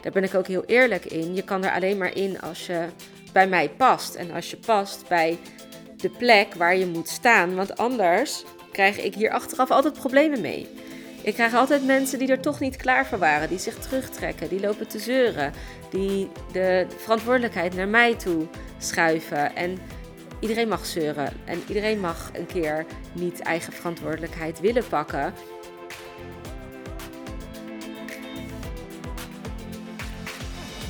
Daar ben ik ook heel eerlijk in. Je kan er alleen maar in als je bij mij past. En als je past bij de plek waar je moet staan. Want anders krijg ik hier achteraf altijd problemen mee. Ik krijg altijd mensen die er toch niet klaar voor waren, die zich terugtrekken, die lopen te zeuren, die de verantwoordelijkheid naar mij toe schuiven. En iedereen mag zeuren en iedereen mag een keer niet eigen verantwoordelijkheid willen pakken.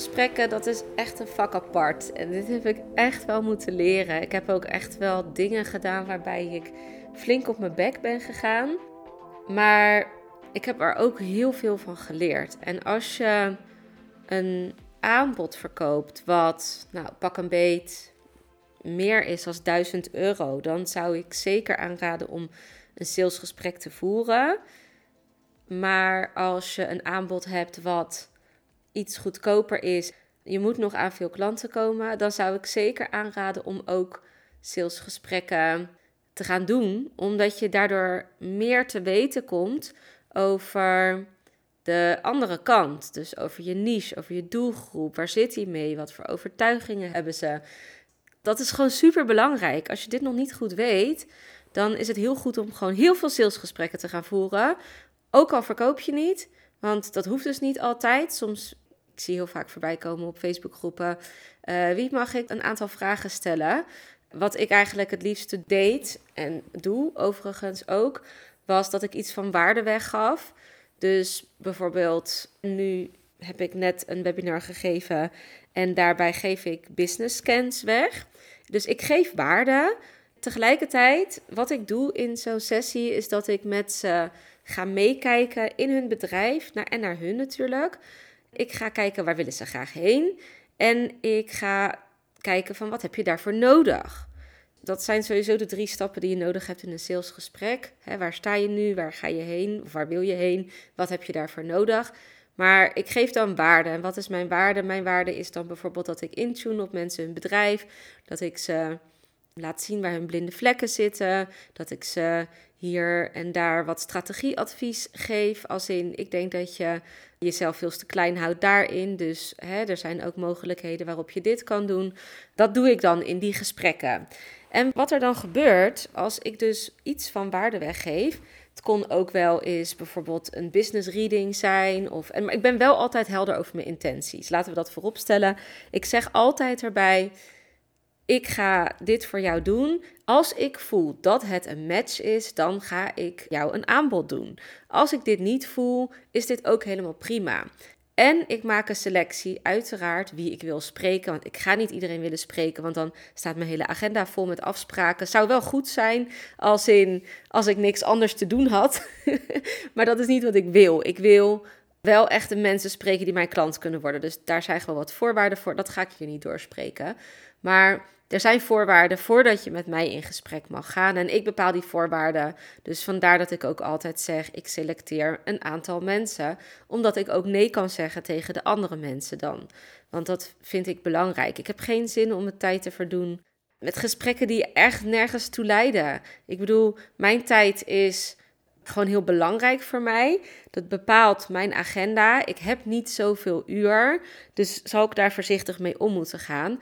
Salesgesprekken, dat is echt een vak apart. En dit heb ik echt wel moeten leren. Ik heb ook echt wel dingen gedaan waarbij ik flink op mijn bek ben gegaan. Maar ik heb er ook heel veel van geleerd. En als je een aanbod verkoopt wat, nou, pak een beet, meer is dan 1000 euro, dan zou ik zeker aanraden om een salesgesprek te voeren. Maar als je een aanbod hebt wat iets goedkoper is, je moet nog aan veel klanten komen, dan zou ik zeker aanraden om ook salesgesprekken te gaan doen, omdat je daardoor meer te weten komt over de andere kant. Dus over je niche, over je doelgroep. Waar zit hij mee? Wat voor overtuigingen hebben ze? Dat is gewoon super belangrijk. Als je dit nog niet goed weet, dan is het heel goed om gewoon heel veel salesgesprekken te gaan voeren. Ook al verkoop je niet, want dat hoeft dus niet altijd. Soms ik zie heel vaak voorbij komen op Facebookgroepen. Uh, wie mag ik een aantal vragen stellen? Wat ik eigenlijk het liefste deed en doe, overigens ook, was dat ik iets van waarde weggaf. Dus bijvoorbeeld, nu heb ik net een webinar gegeven en daarbij geef ik business scans weg. Dus ik geef waarde. Tegelijkertijd, wat ik doe in zo'n sessie, is dat ik met ze ga meekijken in hun bedrijf naar, en naar hun natuurlijk. Ik ga kijken waar willen ze graag heen. En ik ga kijken van wat heb je daarvoor nodig. Dat zijn sowieso de drie stappen die je nodig hebt in een salesgesprek. waar sta je nu? Waar ga je heen? Of waar wil je heen? Wat heb je daarvoor nodig? Maar ik geef dan waarde. En wat is mijn waarde? Mijn waarde is dan bijvoorbeeld dat ik intune op mensen hun bedrijf. Dat ik ze laat zien waar hun blinde vlekken zitten. Dat ik ze hier en daar wat strategieadvies geef. Als in, ik denk dat je jezelf veel te klein houdt daarin. Dus hè, er zijn ook mogelijkheden waarop je dit kan doen. Dat doe ik dan in die gesprekken. En wat er dan gebeurt als ik dus iets van waarde weggeef. Het kon ook wel eens bijvoorbeeld een business reading zijn. Of, en, maar ik ben wel altijd helder over mijn intenties. Laten we dat voorop stellen. Ik zeg altijd erbij ik ga dit voor jou doen. Als ik voel dat het een match is, dan ga ik jou een aanbod doen. Als ik dit niet voel, is dit ook helemaal prima. En ik maak een selectie, uiteraard, wie ik wil spreken. Want ik ga niet iedereen willen spreken, want dan staat mijn hele agenda vol met afspraken. Zou wel goed zijn als, in, als ik niks anders te doen had. maar dat is niet wat ik wil. Ik wil wel echt de mensen spreken die mijn klant kunnen worden. Dus daar zijn gewoon wat voorwaarden voor. Dat ga ik hier niet doorspreken. Maar er zijn voorwaarden voordat je met mij in gesprek mag gaan. En ik bepaal die voorwaarden. Dus vandaar dat ik ook altijd zeg: ik selecteer een aantal mensen. Omdat ik ook nee kan zeggen tegen de andere mensen dan. Want dat vind ik belangrijk. Ik heb geen zin om mijn tijd te verdoen met gesprekken die echt nergens toe leiden. Ik bedoel, mijn tijd is gewoon heel belangrijk voor mij. Dat bepaalt mijn agenda. Ik heb niet zoveel uur, dus zal ik daar voorzichtig mee om moeten gaan.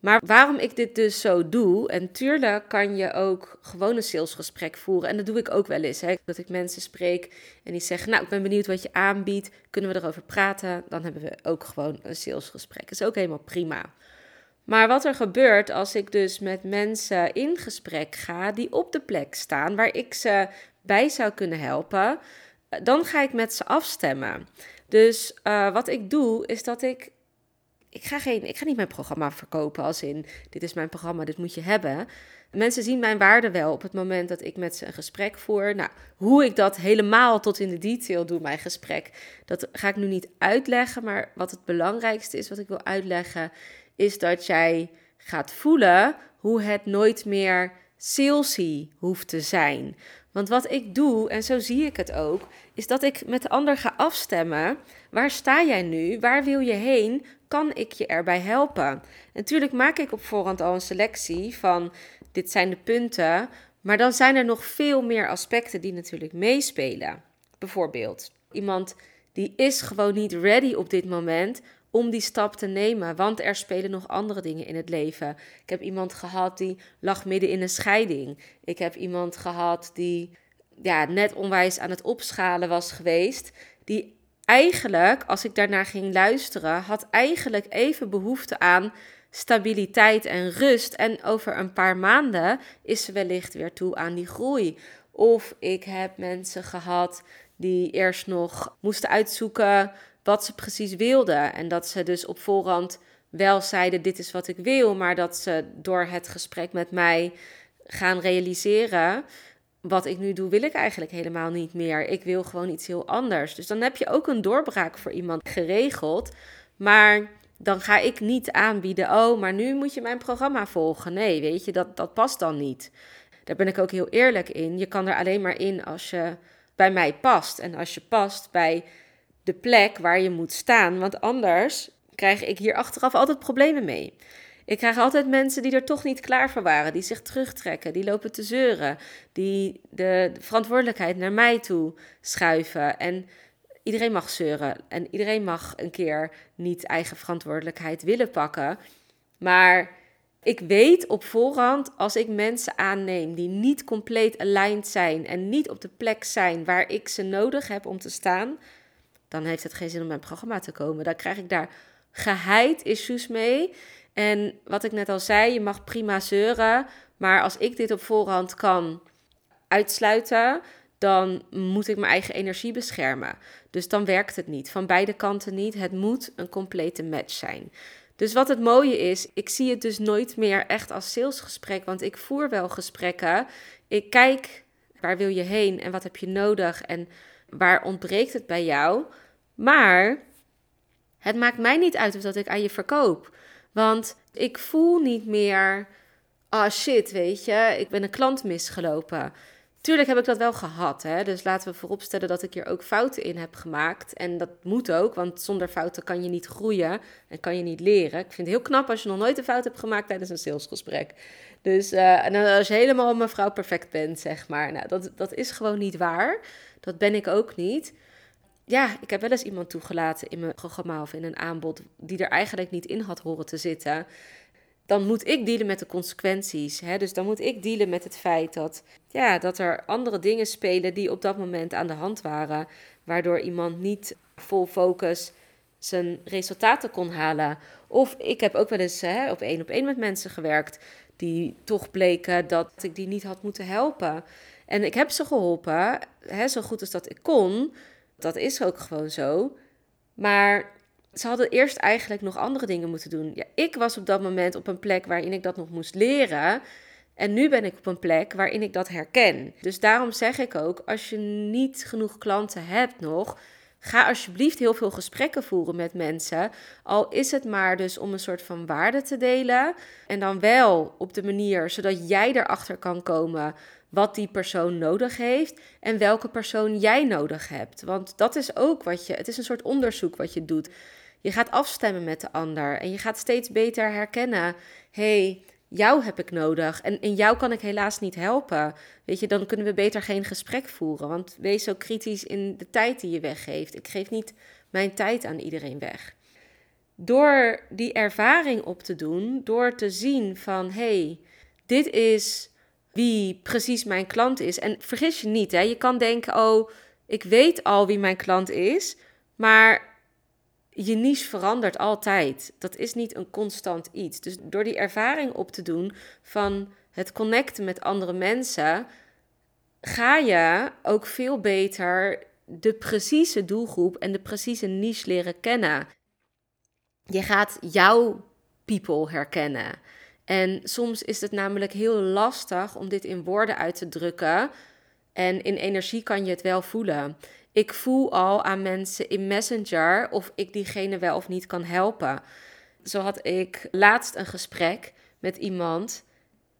Maar waarom ik dit dus zo doe, en tuurlijk kan je ook gewoon een salesgesprek voeren. En dat doe ik ook wel eens. Hè? Dat ik mensen spreek en die zeggen, nou ik ben benieuwd wat je aanbiedt. Kunnen we erover praten? Dan hebben we ook gewoon een salesgesprek. Dat is ook helemaal prima. Maar wat er gebeurt als ik dus met mensen in gesprek ga die op de plek staan waar ik ze bij zou kunnen helpen, dan ga ik met ze afstemmen. Dus uh, wat ik doe is dat ik ik ga, geen, ik ga niet mijn programma verkopen als in, dit is mijn programma, dit moet je hebben. Mensen zien mijn waarde wel op het moment dat ik met ze een gesprek voer. Nou, hoe ik dat helemaal tot in de detail doe, mijn gesprek, dat ga ik nu niet uitleggen. Maar wat het belangrijkste is, wat ik wil uitleggen, is dat jij gaat voelen hoe het nooit meer salesy hoeft te zijn. Want wat ik doe, en zo zie ik het ook, is dat ik met de ander ga afstemmen. Waar sta jij nu? Waar wil je heen? Kan ik je erbij helpen? Natuurlijk maak ik op voorhand al een selectie van dit zijn de punten. Maar dan zijn er nog veel meer aspecten die natuurlijk meespelen. Bijvoorbeeld, iemand die is gewoon niet ready op dit moment om die stap te nemen, want er spelen nog andere dingen in het leven. Ik heb iemand gehad die lag midden in een scheiding. Ik heb iemand gehad die ja, net onwijs aan het opschalen was geweest, die eigenlijk, als ik daarnaar ging luisteren, had eigenlijk even behoefte aan stabiliteit en rust. En over een paar maanden is ze wellicht weer toe aan die groei. Of ik heb mensen gehad die eerst nog moesten uitzoeken wat ze precies wilden. En dat ze dus op voorhand wel zeiden: Dit is wat ik wil. Maar dat ze door het gesprek met mij gaan realiseren. Wat ik nu doe, wil ik eigenlijk helemaal niet meer. Ik wil gewoon iets heel anders. Dus dan heb je ook een doorbraak voor iemand geregeld. Maar dan ga ik niet aanbieden, oh, maar nu moet je mijn programma volgen. Nee, weet je, dat, dat past dan niet. Daar ben ik ook heel eerlijk in. Je kan er alleen maar in als je bij mij past. En als je past bij de plek waar je moet staan. Want anders krijg ik hier achteraf altijd problemen mee. Ik krijg altijd mensen die er toch niet klaar voor waren, die zich terugtrekken, die lopen te zeuren, die de verantwoordelijkheid naar mij toe schuiven. En iedereen mag zeuren en iedereen mag een keer niet eigen verantwoordelijkheid willen pakken. Maar ik weet op voorhand, als ik mensen aanneem die niet compleet aligned zijn en niet op de plek zijn waar ik ze nodig heb om te staan, dan heeft het geen zin om mijn programma te komen. Dan krijg ik daar geheid issues mee. En wat ik net al zei, je mag prima zeuren, maar als ik dit op voorhand kan uitsluiten, dan moet ik mijn eigen energie beschermen. Dus dan werkt het niet. Van beide kanten niet. Het moet een complete match zijn. Dus wat het mooie is, ik zie het dus nooit meer echt als salesgesprek, want ik voer wel gesprekken. Ik kijk waar wil je heen en wat heb je nodig en waar ontbreekt het bij jou. Maar het maakt mij niet uit of dat ik aan je verkoop. Want ik voel niet meer, ah oh shit, weet je, ik ben een klant misgelopen. Tuurlijk heb ik dat wel gehad. Hè? Dus laten we vooropstellen dat ik hier ook fouten in heb gemaakt. En dat moet ook, want zonder fouten kan je niet groeien en kan je niet leren. Ik vind het heel knap als je nog nooit een fout hebt gemaakt tijdens een salesgesprek. Dus uh, en als je helemaal mevrouw perfect bent, zeg maar. Nou, dat, dat is gewoon niet waar. Dat ben ik ook niet. Ja, ik heb wel eens iemand toegelaten in mijn programma of in een aanbod die er eigenlijk niet in had horen te zitten dan moet ik dealen met de consequenties. Hè? Dus dan moet ik dealen met het feit dat, ja, dat er andere dingen spelen die op dat moment aan de hand waren, waardoor iemand niet vol focus zijn resultaten kon halen. Of ik heb ook wel eens hè, op één op één met mensen gewerkt die toch bleken dat ik die niet had moeten helpen. En ik heb ze geholpen, hè, zo goed als dat ik kon. Dat is ook gewoon zo. Maar ze hadden eerst eigenlijk nog andere dingen moeten doen. Ja, ik was op dat moment op een plek waarin ik dat nog moest leren. En nu ben ik op een plek waarin ik dat herken. Dus daarom zeg ik ook: als je niet genoeg klanten hebt nog, ga alsjeblieft heel veel gesprekken voeren met mensen. Al is het maar dus om een soort van waarde te delen. En dan wel op de manier zodat jij erachter kan komen wat die persoon nodig heeft en welke persoon jij nodig hebt. Want dat is ook wat je, het is een soort onderzoek wat je doet. Je gaat afstemmen met de ander en je gaat steeds beter herkennen: hey, jou heb ik nodig en in jou kan ik helaas niet helpen. Weet je, dan kunnen we beter geen gesprek voeren. Want wees zo kritisch in de tijd die je weggeeft. Ik geef niet mijn tijd aan iedereen weg. Door die ervaring op te doen, door te zien van hey, dit is wie precies mijn klant is. En vergis je niet, hè, je kan denken: oh, ik weet al wie mijn klant is. Maar je niche verandert altijd. Dat is niet een constant iets. Dus door die ervaring op te doen van het connecten met andere mensen, ga je ook veel beter de precieze doelgroep en de precieze niche leren kennen. je gaat jouw people herkennen. En soms is het namelijk heel lastig om dit in woorden uit te drukken. En in energie kan je het wel voelen. Ik voel al aan mensen in Messenger of ik diegene wel of niet kan helpen. Zo had ik laatst een gesprek met iemand.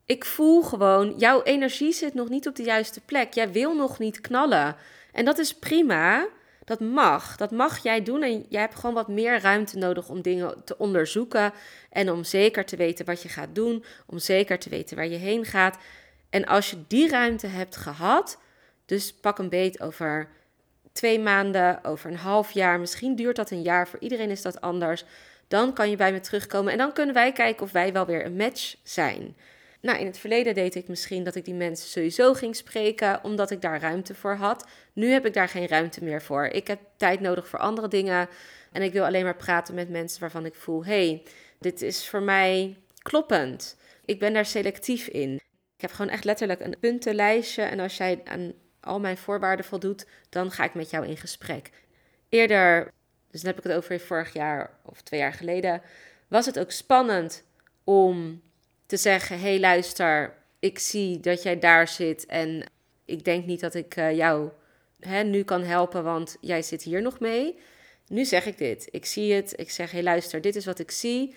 Ik voel gewoon, jouw energie zit nog niet op de juiste plek. Jij wil nog niet knallen. En dat is prima. Dat mag. Dat mag jij doen. En jij hebt gewoon wat meer ruimte nodig om dingen te onderzoeken. En om zeker te weten wat je gaat doen. Om zeker te weten waar je heen gaat. En als je die ruimte hebt gehad. Dus pak een beet over twee maanden, over een half jaar. Misschien duurt dat een jaar. Voor iedereen is dat anders. Dan kan je bij me terugkomen. En dan kunnen wij kijken of wij wel weer een match zijn. Nou, in het verleden deed ik misschien dat ik die mensen sowieso ging spreken, omdat ik daar ruimte voor had. Nu heb ik daar geen ruimte meer voor. Ik heb tijd nodig voor andere dingen. En ik wil alleen maar praten met mensen waarvan ik voel: hey, dit is voor mij kloppend. Ik ben daar selectief in. Ik heb gewoon echt letterlijk een puntenlijstje. En als jij aan al mijn voorwaarden voldoet, dan ga ik met jou in gesprek. Eerder, dus dan heb ik het over vorig jaar of twee jaar geleden, was het ook spannend om te zeggen: hé, hey, luister, ik zie dat jij daar zit en ik denk niet dat ik uh, jou hè, nu kan helpen, want jij zit hier nog mee. Nu zeg ik dit. Ik zie het. Ik zeg: hé, hey, luister, dit is wat ik zie.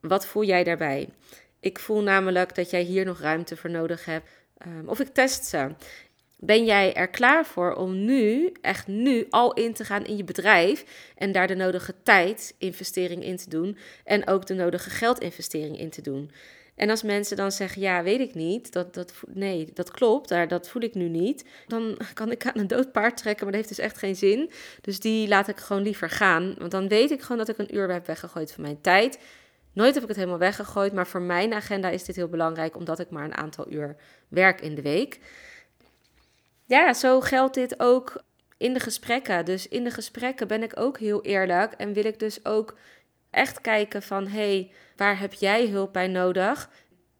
Wat voel jij daarbij? Ik voel namelijk dat jij hier nog ruimte voor nodig hebt. Um, of ik test ze. Ben jij er klaar voor om nu, echt nu, al in te gaan in je bedrijf en daar de nodige tijd, investering in te doen en ook de nodige geldinvestering in te doen? En als mensen dan zeggen, ja, weet ik niet, dat, dat, nee, dat klopt, daar, dat voel ik nu niet, dan kan ik aan een dood paard trekken, maar dat heeft dus echt geen zin. Dus die laat ik gewoon liever gaan, want dan weet ik gewoon dat ik een uur heb weggegooid van mijn tijd. Nooit heb ik het helemaal weggegooid, maar voor mijn agenda is dit heel belangrijk, omdat ik maar een aantal uur werk in de week. Ja, zo geldt dit ook in de gesprekken. Dus in de gesprekken ben ik ook heel eerlijk en wil ik dus ook echt kijken van hey, waar heb jij hulp bij nodig?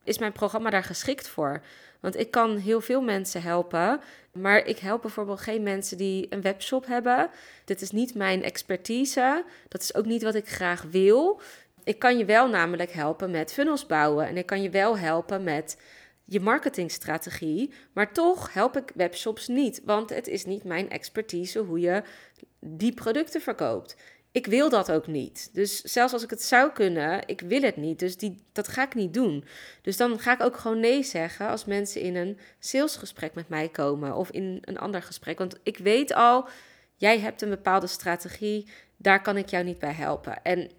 Is mijn programma daar geschikt voor? Want ik kan heel veel mensen helpen, maar ik help bijvoorbeeld geen mensen die een webshop hebben. Dit is niet mijn expertise. Dat is ook niet wat ik graag wil. Ik kan je wel namelijk helpen met funnels bouwen en ik kan je wel helpen met je marketingstrategie, maar toch help ik webshops niet, want het is niet mijn expertise hoe je die producten verkoopt ik wil dat ook niet. Dus zelfs als ik het zou kunnen, ik wil het niet. Dus die, dat ga ik niet doen. Dus dan ga ik ook gewoon nee zeggen als mensen in een salesgesprek met mij komen of in een ander gesprek. Want ik weet al, jij hebt een bepaalde strategie, daar kan ik jou niet bij helpen. En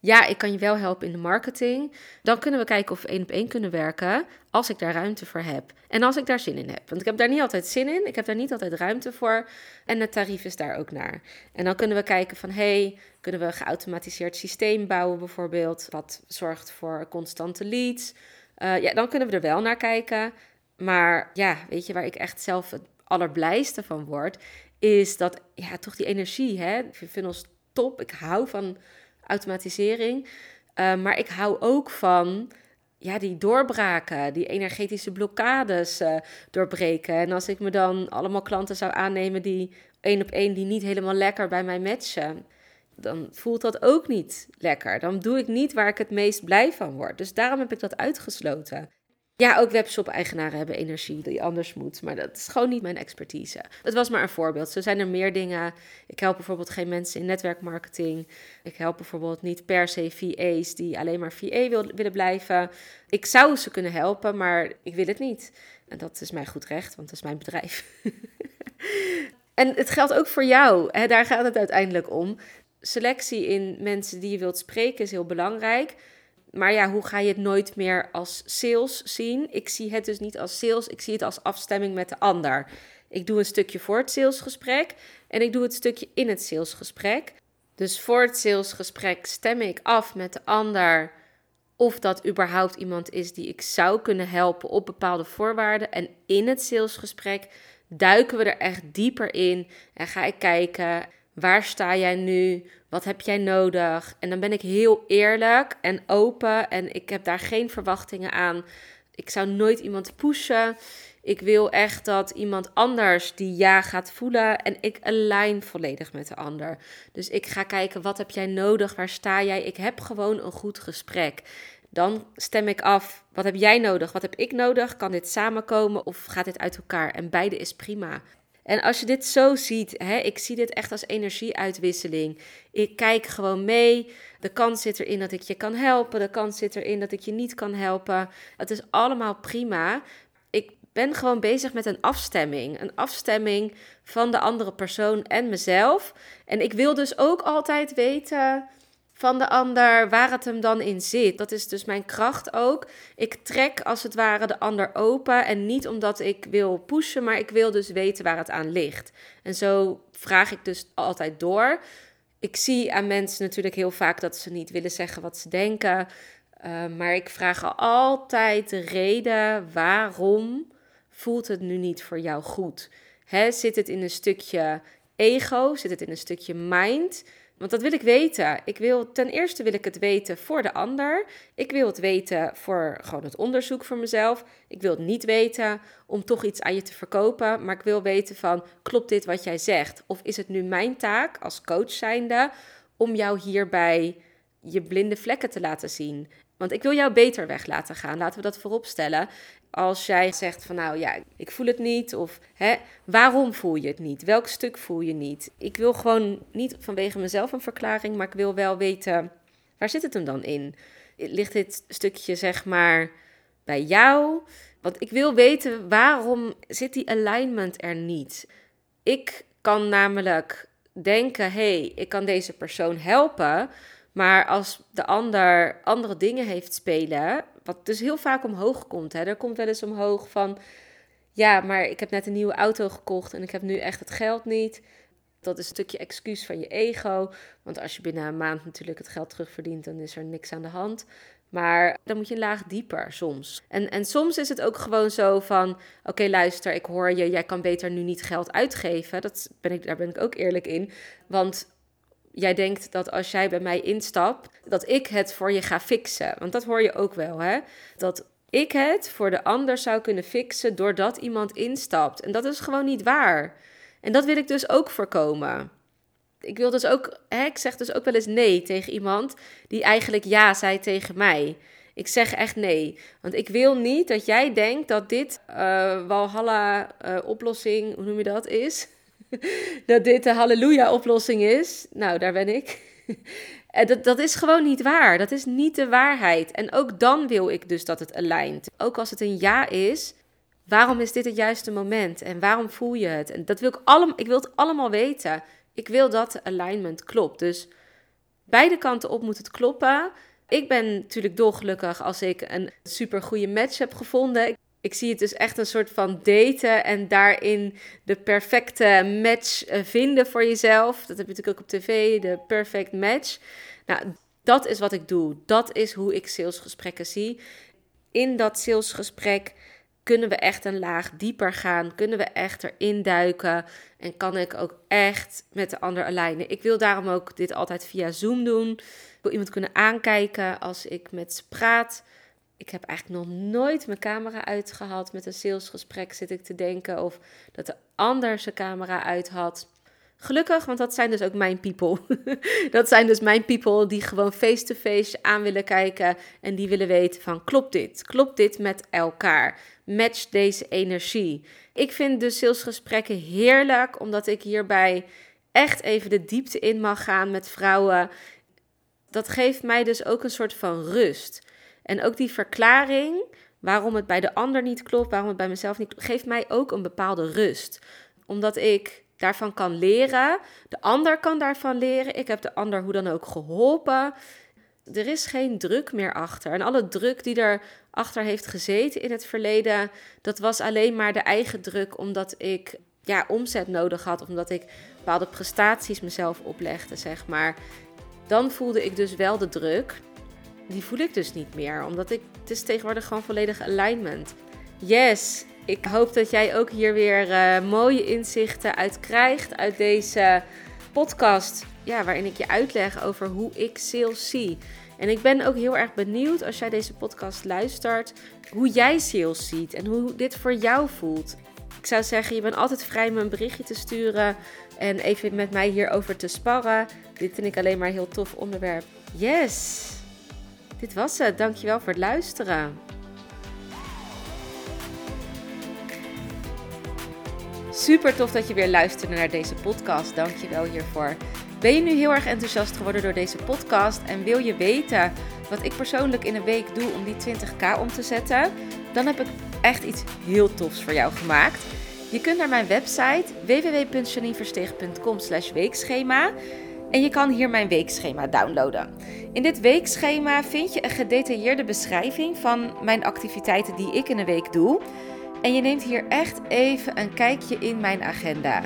ja, ik kan je wel helpen in de marketing. Dan kunnen we kijken of we één op één kunnen werken als ik daar ruimte voor heb. En als ik daar zin in heb. Want ik heb daar niet altijd zin in. Ik heb daar niet altijd ruimte voor. En het tarief is daar ook naar. En dan kunnen we kijken van, hey, kunnen we een geautomatiseerd systeem bouwen bijvoorbeeld. Wat zorgt voor constante leads. Uh, ja, dan kunnen we er wel naar kijken. Maar ja, weet je waar ik echt zelf het allerblijste van word? Is dat, ja, toch die energie, hè. Ik vind ons top. Ik hou van automatisering. Uh, maar ik hou ook van ja, die doorbraken, die energetische blokkades uh, doorbreken. En als ik me dan allemaal klanten zou aannemen die één op één die niet helemaal lekker bij mij matchen, dan voelt dat ook niet lekker. Dan doe ik niet waar ik het meest blij van word. Dus daarom heb ik dat uitgesloten. Ja, ook webshop-eigenaren hebben energie die anders moet. Maar dat is gewoon niet mijn expertise. Dat was maar een voorbeeld. Zo zijn er meer dingen. Ik help bijvoorbeeld geen mensen in netwerkmarketing. Ik help bijvoorbeeld niet per se VA's die alleen maar VA wil, willen blijven. Ik zou ze kunnen helpen, maar ik wil het niet. En dat is mijn goed recht, want dat is mijn bedrijf. en het geldt ook voor jou. Hè? Daar gaat het uiteindelijk om. Selectie in mensen die je wilt spreken is heel belangrijk. Maar ja, hoe ga je het nooit meer als sales zien? Ik zie het dus niet als sales, ik zie het als afstemming met de ander. Ik doe een stukje voor het salesgesprek en ik doe het stukje in het salesgesprek. Dus voor het salesgesprek stem ik af met de ander of dat überhaupt iemand is die ik zou kunnen helpen op bepaalde voorwaarden. En in het salesgesprek duiken we er echt dieper in en ga ik kijken Waar sta jij nu? Wat heb jij nodig? En dan ben ik heel eerlijk en open en ik heb daar geen verwachtingen aan. Ik zou nooit iemand pushen. Ik wil echt dat iemand anders die ja gaat voelen en ik align volledig met de ander. Dus ik ga kijken wat heb jij nodig, waar sta jij? Ik heb gewoon een goed gesprek. Dan stem ik af, wat heb jij nodig, wat heb ik nodig? Kan dit samenkomen of gaat dit uit elkaar? En beide is prima. En als je dit zo ziet, hè, ik zie dit echt als energieuitwisseling. Ik kijk gewoon mee. De kans zit erin dat ik je kan helpen. De kans zit erin dat ik je niet kan helpen. Het is allemaal prima. Ik ben gewoon bezig met een afstemming. Een afstemming van de andere persoon en mezelf. En ik wil dus ook altijd weten van de ander, waar het hem dan in zit. Dat is dus mijn kracht ook. Ik trek als het ware de ander open en niet omdat ik wil pushen, maar ik wil dus weten waar het aan ligt. En zo vraag ik dus altijd door. Ik zie aan mensen natuurlijk heel vaak dat ze niet willen zeggen wat ze denken. Uh, maar ik vraag altijd de reden waarom voelt het nu niet voor jou goed? Hè, zit het in een stukje ego? Zit het in een stukje mind? Want dat wil ik weten. Ik wil, ten eerste wil ik het weten voor de ander. Ik wil het weten voor gewoon het onderzoek voor mezelf. Ik wil het niet weten om toch iets aan je te verkopen. Maar ik wil weten van, klopt dit wat jij zegt? Of is het nu mijn taak als coach zijnde om jou hierbij je blinde vlekken te laten zien? Want ik wil jou beter weg laten gaan. Laten we dat voorop stellen als jij zegt van nou ja, ik voel het niet of hè, waarom voel je het niet? Welk stuk voel je niet? Ik wil gewoon niet vanwege mezelf een verklaring, maar ik wil wel weten waar zit het hem dan in? Ligt dit stukje zeg maar bij jou? Want ik wil weten waarom zit die alignment er niet? Ik kan namelijk denken, hé, hey, ik kan deze persoon helpen, maar als de ander andere dingen heeft spelen, wat dus heel vaak omhoog komt. Hè. Er komt wel eens omhoog van, ja, maar ik heb net een nieuwe auto gekocht en ik heb nu echt het geld niet. Dat is een stukje excuus van je ego. Want als je binnen een maand natuurlijk het geld terugverdient, dan is er niks aan de hand. Maar dan moet je een laag dieper soms. En, en soms is het ook gewoon zo van: oké, luister, ik hoor je, jij kan beter nu niet geld uitgeven. Dat ben ik, daar ben ik ook eerlijk in. Want jij denkt dat als jij bij mij instapt, dat ik het voor je ga fixen. Want dat hoor je ook wel, hè? Dat ik het voor de ander zou kunnen fixen doordat iemand instapt. En dat is gewoon niet waar. En dat wil ik dus ook voorkomen. Ik wil dus ook, hè, ik zeg dus ook wel eens nee tegen iemand die eigenlijk ja zei tegen mij. Ik zeg echt nee. Want ik wil niet dat jij denkt dat dit uh, Walhalla-oplossing, uh, hoe noem je dat, is. dat dit de halleluja-oplossing is. Nou, daar ben ik. En dat, dat is gewoon niet waar. Dat is niet de waarheid. En ook dan wil ik dus dat het alignt. Ook als het een ja is, waarom is dit het juiste moment? En waarom voel je het? En dat wil ik allemaal, ik wil het allemaal weten. Ik wil dat de alignment klopt. Dus beide kanten op moet het kloppen. Ik ben natuurlijk dolgelukkig als ik een super goede match heb gevonden ik zie het dus echt een soort van daten en daarin de perfecte match eh, vinden voor jezelf. Dat heb je natuurlijk ook op tv, de perfect match. Nou, dat is wat ik doe. Dat is hoe ik salesgesprekken zie. In dat salesgesprek kunnen we echt een laag dieper gaan, kunnen we echt erin duiken en kan ik ook echt met de ander alignen. Ik wil daarom ook dit altijd via Zoom doen. Ik wil iemand kunnen aankijken als ik met ze praat ik heb eigenlijk nog nooit mijn camera uitgehad. Met een salesgesprek zit ik te denken. Of dat de ander zijn camera uit had. Gelukkig, want dat zijn dus ook mijn people. dat zijn dus mijn people die gewoon face-to-face aan willen kijken. En die willen weten van, klopt dit? Klopt dit met elkaar? Match deze energie? Ik vind de salesgesprekken heerlijk, omdat ik hierbij echt even de diepte in mag gaan met vrouwen. Dat geeft mij dus ook een soort van rust. En ook die verklaring waarom het bij de ander niet klopt, waarom het bij mezelf niet klopt, geeft mij ook een bepaalde rust. Omdat ik daarvan kan leren. De ander kan daarvan leren. Ik heb de ander hoe dan ook geholpen. Er is geen druk meer achter. En alle druk die er achter heeft gezeten in het verleden, dat was alleen maar de eigen druk omdat ik ja, omzet nodig had, omdat ik bepaalde prestaties mezelf oplegde, zeg maar. Dan voelde ik dus wel de druk die voel ik dus niet meer. Omdat ik, het is tegenwoordig gewoon volledig alignment. Yes, ik hoop dat jij ook hier weer uh, mooie inzichten uit krijgt uit deze podcast. Ja, waarin ik je uitleg over hoe ik sales zie. En ik ben ook heel erg benieuwd als jij deze podcast luistert, hoe jij sales ziet en hoe dit voor jou voelt. Ik zou zeggen, je bent altijd vrij me een berichtje te sturen en even met mij hierover te sparren. Dit vind ik alleen maar een heel tof onderwerp. Yes! Dit was het. Dankjewel voor het luisteren. Super tof dat je weer luisterde naar deze podcast. Dankjewel hiervoor. Ben je nu heel erg enthousiast geworden door deze podcast en wil je weten wat ik persoonlijk in een week doe om die 20k om te zetten? Dan heb ik echt iets heel tofs voor jou gemaakt. Je kunt naar mijn website www.janineversteeg.com weekschema en je kan hier mijn weekschema downloaden. In dit weekschema vind je een gedetailleerde beschrijving van mijn activiteiten die ik in een week doe. En je neemt hier echt even een kijkje in mijn agenda.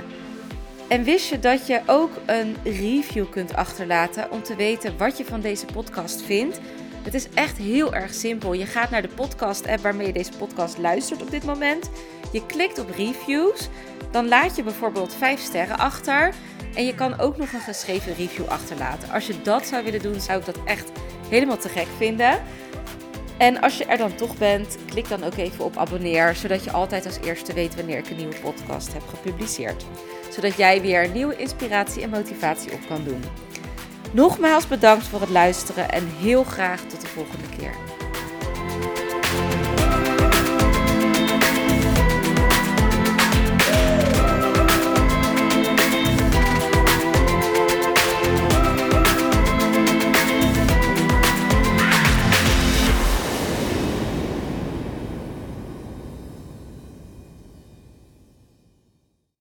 En wist je dat je ook een review kunt achterlaten om te weten wat je van deze podcast vindt? Het is echt heel erg simpel. Je gaat naar de podcast-app waarmee je deze podcast luistert op dit moment. Je klikt op reviews. Dan laat je bijvoorbeeld 5 sterren achter. En je kan ook nog een geschreven review achterlaten. Als je dat zou willen doen, zou ik dat echt helemaal te gek vinden. En als je er dan toch bent, klik dan ook even op abonneer, zodat je altijd als eerste weet wanneer ik een nieuwe podcast heb gepubliceerd. Zodat jij weer nieuwe inspiratie en motivatie op kan doen. Nogmaals bedankt voor het luisteren en heel graag tot de volgende keer.